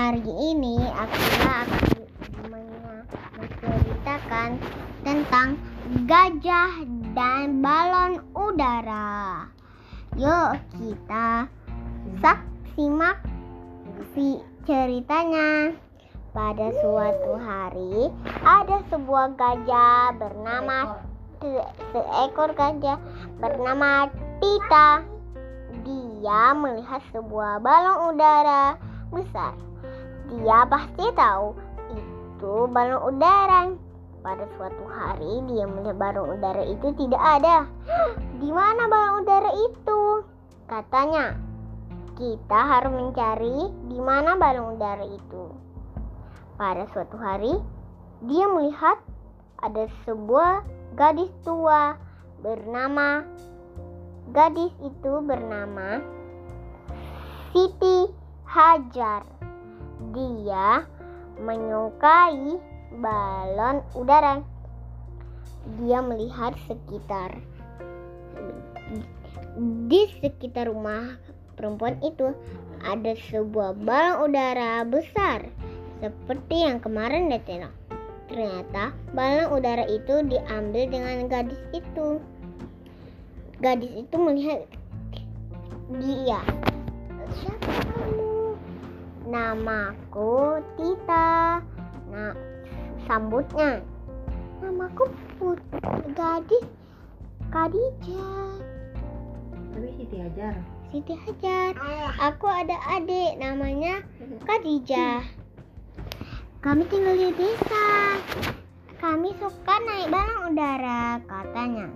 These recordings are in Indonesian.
Hari ini Akila akan men- menceritakan tentang gajah dan balon udara. Yuk kita sak simak si ceritanya. Pada suatu hari ada sebuah gajah bernama se- seekor gajah bernama Tita. Dia melihat sebuah balon udara besar. Dia pasti tahu itu balon udara. Pada suatu hari dia melihat balon udara itu tidak ada. Di mana balon udara itu? Katanya, kita harus mencari di mana balon udara itu. Pada suatu hari, dia melihat ada sebuah gadis tua bernama gadis itu bernama Siti Hajar. Dia menyukai balon udara. Dia melihat sekitar di sekitar rumah perempuan itu ada sebuah balon udara besar seperti yang kemarin tengok. Ternyata balon udara itu diambil dengan gadis itu. Gadis itu melihat dia. Siapa kamu? Namaku Tita. Nah, sambutnya. Namaku Put gadis Khadijah. Tapi Siti Hajar. Siti Hajar. Aku ada adik namanya Khadijah. Kami tinggal di desa. Kami suka naik balon udara, katanya.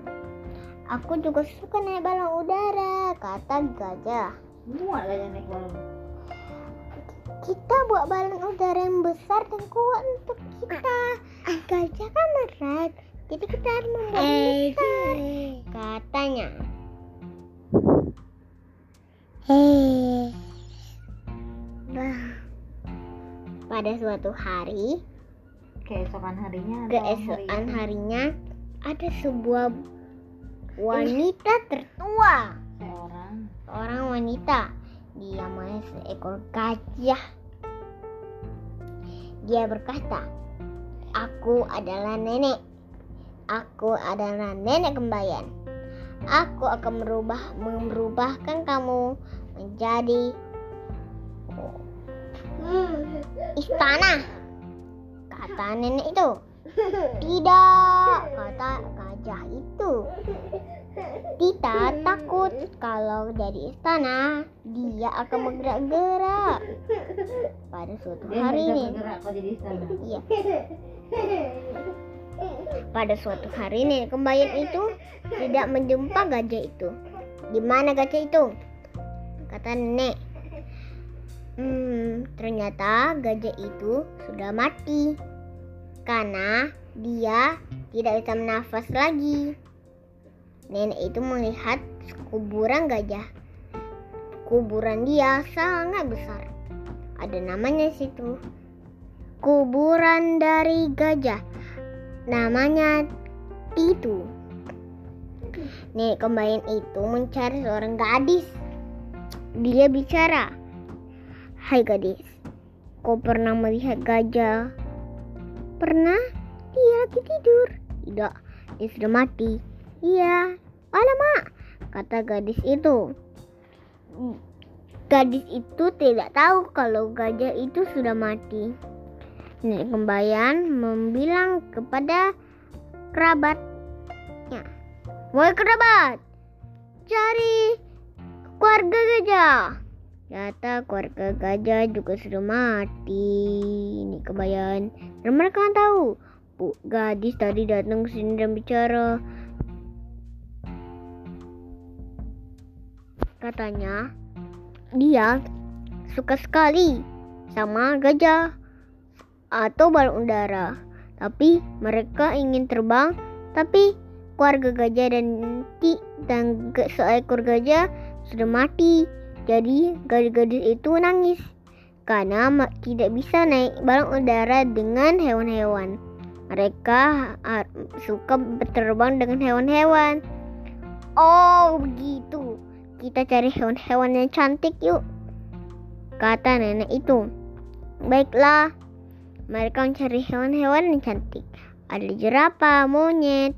Aku juga suka naik balon udara, kata gajah. Semua gajah naik balon. Kita buat balon udara yang besar dan kuat untuk kita. Gajah kan berat, jadi kita harus membuat besar, katanya. Hei. Bah. Pada suatu hari, Keesokan harinya keesokan hari harinya ada sebuah wanita tertua. seorang Seorang wanita, dia main seekor gajah. Dia berkata, "Aku adalah nenek. Aku adalah nenek kembayan. Aku akan merubah merubahkan kamu menjadi istana." Kata nenek itu. Tidak, kata gajah itu. Tita takut kalau jadi istana dia akan bergerak-gerak. Pada suatu dia hari ini, iya. Pada suatu hari ini kembayan itu tidak menjumpa gajah itu. Di mana gajah itu? Kata nenek. Hmm, ternyata gajah itu sudah mati karena dia tidak bisa menafas lagi. Nenek itu melihat kuburan gajah. Kuburan dia sangat besar. Ada namanya situ. Kuburan dari gajah. Namanya Titu. Nenek kembayan itu mencari seorang gadis. Dia bicara. Hai gadis, kau pernah melihat gajah? Pernah? Dia lagi tidur. Tidak, dia sudah mati. Iya. Alamak, kata gadis itu. Gadis itu tidak tahu kalau gajah itu sudah mati. Nenek kembayan membilang kepada kerabatnya. Wahai kerabat, cari keluarga gajah. Ternyata keluarga gajah juga sudah mati. Ini kebayan. Dan mereka tahu. Bu, gadis tadi datang ke sini dan bicara. Katanya, dia suka sekali sama gajah atau balon udara. Tapi mereka ingin terbang, tapi keluarga gajah dan ti dan seekor gajah sudah mati. Jadi gadis-gadis itu nangis karena tidak bisa naik balon udara dengan hewan-hewan. Mereka suka berterbang dengan hewan-hewan. Oh, begitu. Kita cari hewan-hewan yang cantik yuk. Kata nenek itu. Baiklah, mereka mencari hewan-hewan yang cantik. Ada jerapah, monyet.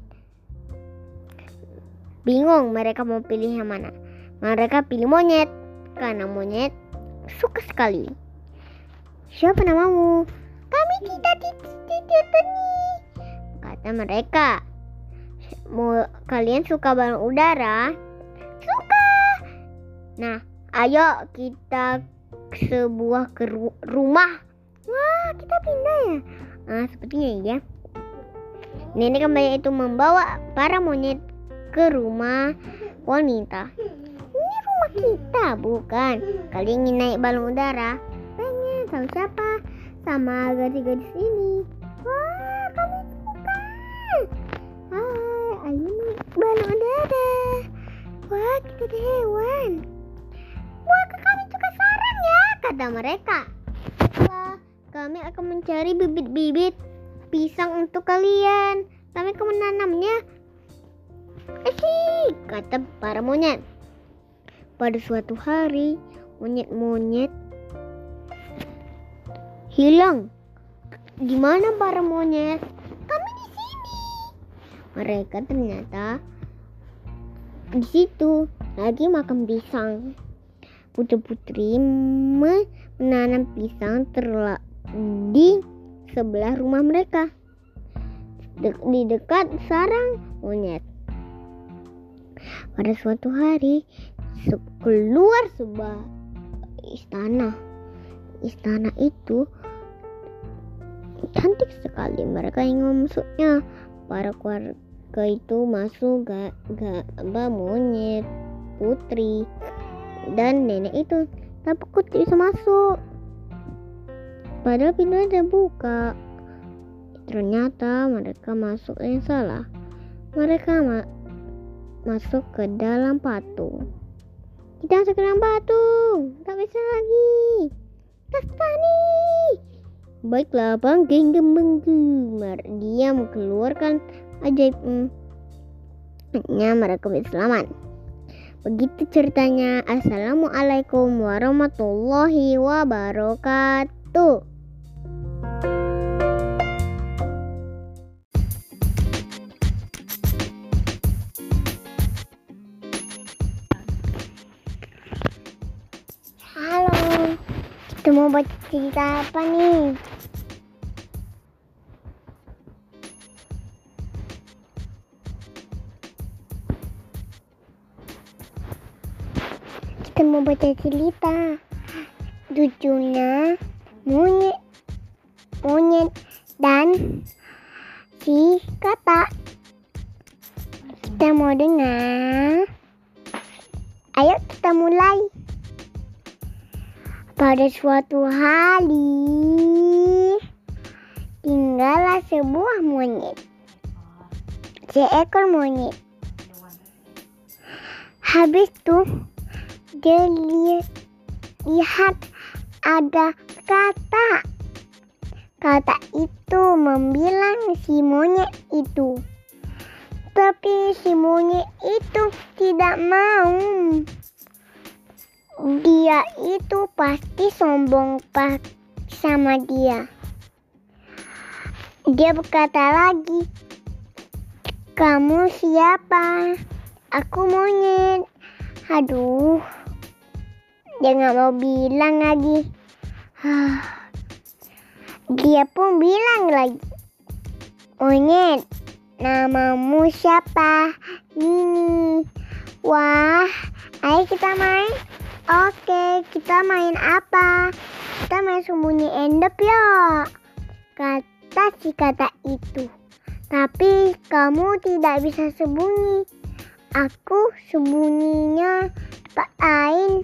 Bingung mereka mau pilih yang mana. Mereka pilih monyet karena monyet suka sekali. Siapa namamu? Kami tidak nih. Kata mereka. Mau kalian suka balon udara? Suka. Nah, ayo kita ke sebuah ke ru- rumah. Wah, kita pindah ya. Ah, sepertinya iya. Nenek kembali itu membawa para monyet ke rumah wanita. Ini rumah kita, bukan? Kalian ingin naik balon udara? Pengen tahu siapa? Sama gadis-gadis ini. Wah, kami suka. Hai, ayo naik balon udara. Wah, kita ada hewan. Kata mereka. Kami akan mencari bibit-bibit pisang untuk kalian. Kami akan menanamnya. Asik, kata para monyet. Pada suatu hari, monyet-monyet hilang. Di mana para monyet? Kami di sini. Mereka ternyata di situ lagi makan pisang. Putri-putri me- menanam pisang terla di sebelah rumah mereka. De- di dekat sarang monyet. Pada suatu hari se- keluar sebuah istana. Istana itu cantik sekali. Mereka ingin masuknya. Para keluarga itu masuk gak gak monyet putri dan nenek itu. Tidak bisa masuk. Padahal pintunya terbuka. Ternyata mereka masuk yang salah. Mereka ma- masuk ke dalam patung kita masuk ke dalam patung tak bisa lagi. Kastani baiklah bangking gemar. Dia mengeluarkan ajaibnya mereka bisa selamat Begitu ceritanya. Assalamualaikum warahmatullahi wabarakatuh. Halo, kita mau baca cerita apa nih? Mau baca cerita. Lucunya monyet monyet dan si kata kita mau dengar. Ayo kita mulai. Pada suatu hari tinggallah sebuah monyet. Seekor monyet. Habis tuh dia li- lihat ada kata. Kata itu membilang si monyet itu. Tapi si monyet itu tidak mau. Dia itu pasti sombong pak sama dia. Dia berkata lagi, "Kamu siapa?" Aku monyet. Aduh, dia nggak mau bilang lagi. Dia pun bilang lagi, monyet, namamu siapa? Ini. Wah, ayo kita main. Oke, kita main apa? Kita main sembunyi endep ya. Kata si kata itu. Tapi kamu tidak bisa sembunyi. Aku sembunyinya tempat lain.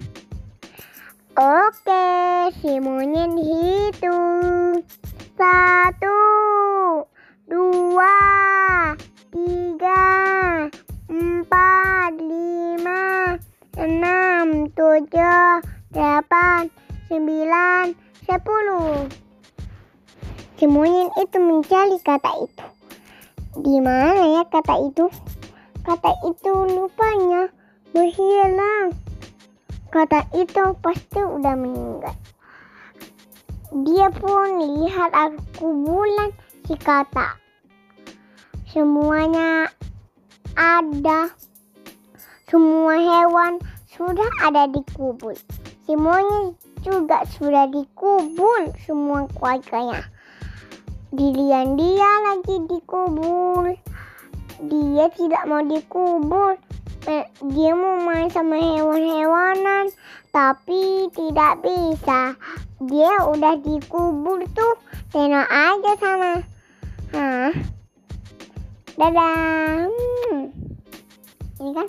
Oke, si monyet hitung. Satu, dua, tiga, empat, lima, enam, tujuh, delapan, sembilan, sepuluh. Si monyet itu mencari kata itu. Di mana ya kata itu? Kata itu lupanya berhilang. Kata itu pasti udah meninggal. dia pun lihat ada kuburan si kata. Semuanya ada. Semua hewan sudah ada di kubur. Si monyet juga sudah dikubur semua keluarganya. Dilian dia lagi dikubur. Dia tidak mau dikubur. Dia mau main sama tapi tidak bisa. Dia udah dikubur tuh. Tengok aja sana. Hah? Dadah. Hmm. Ini kan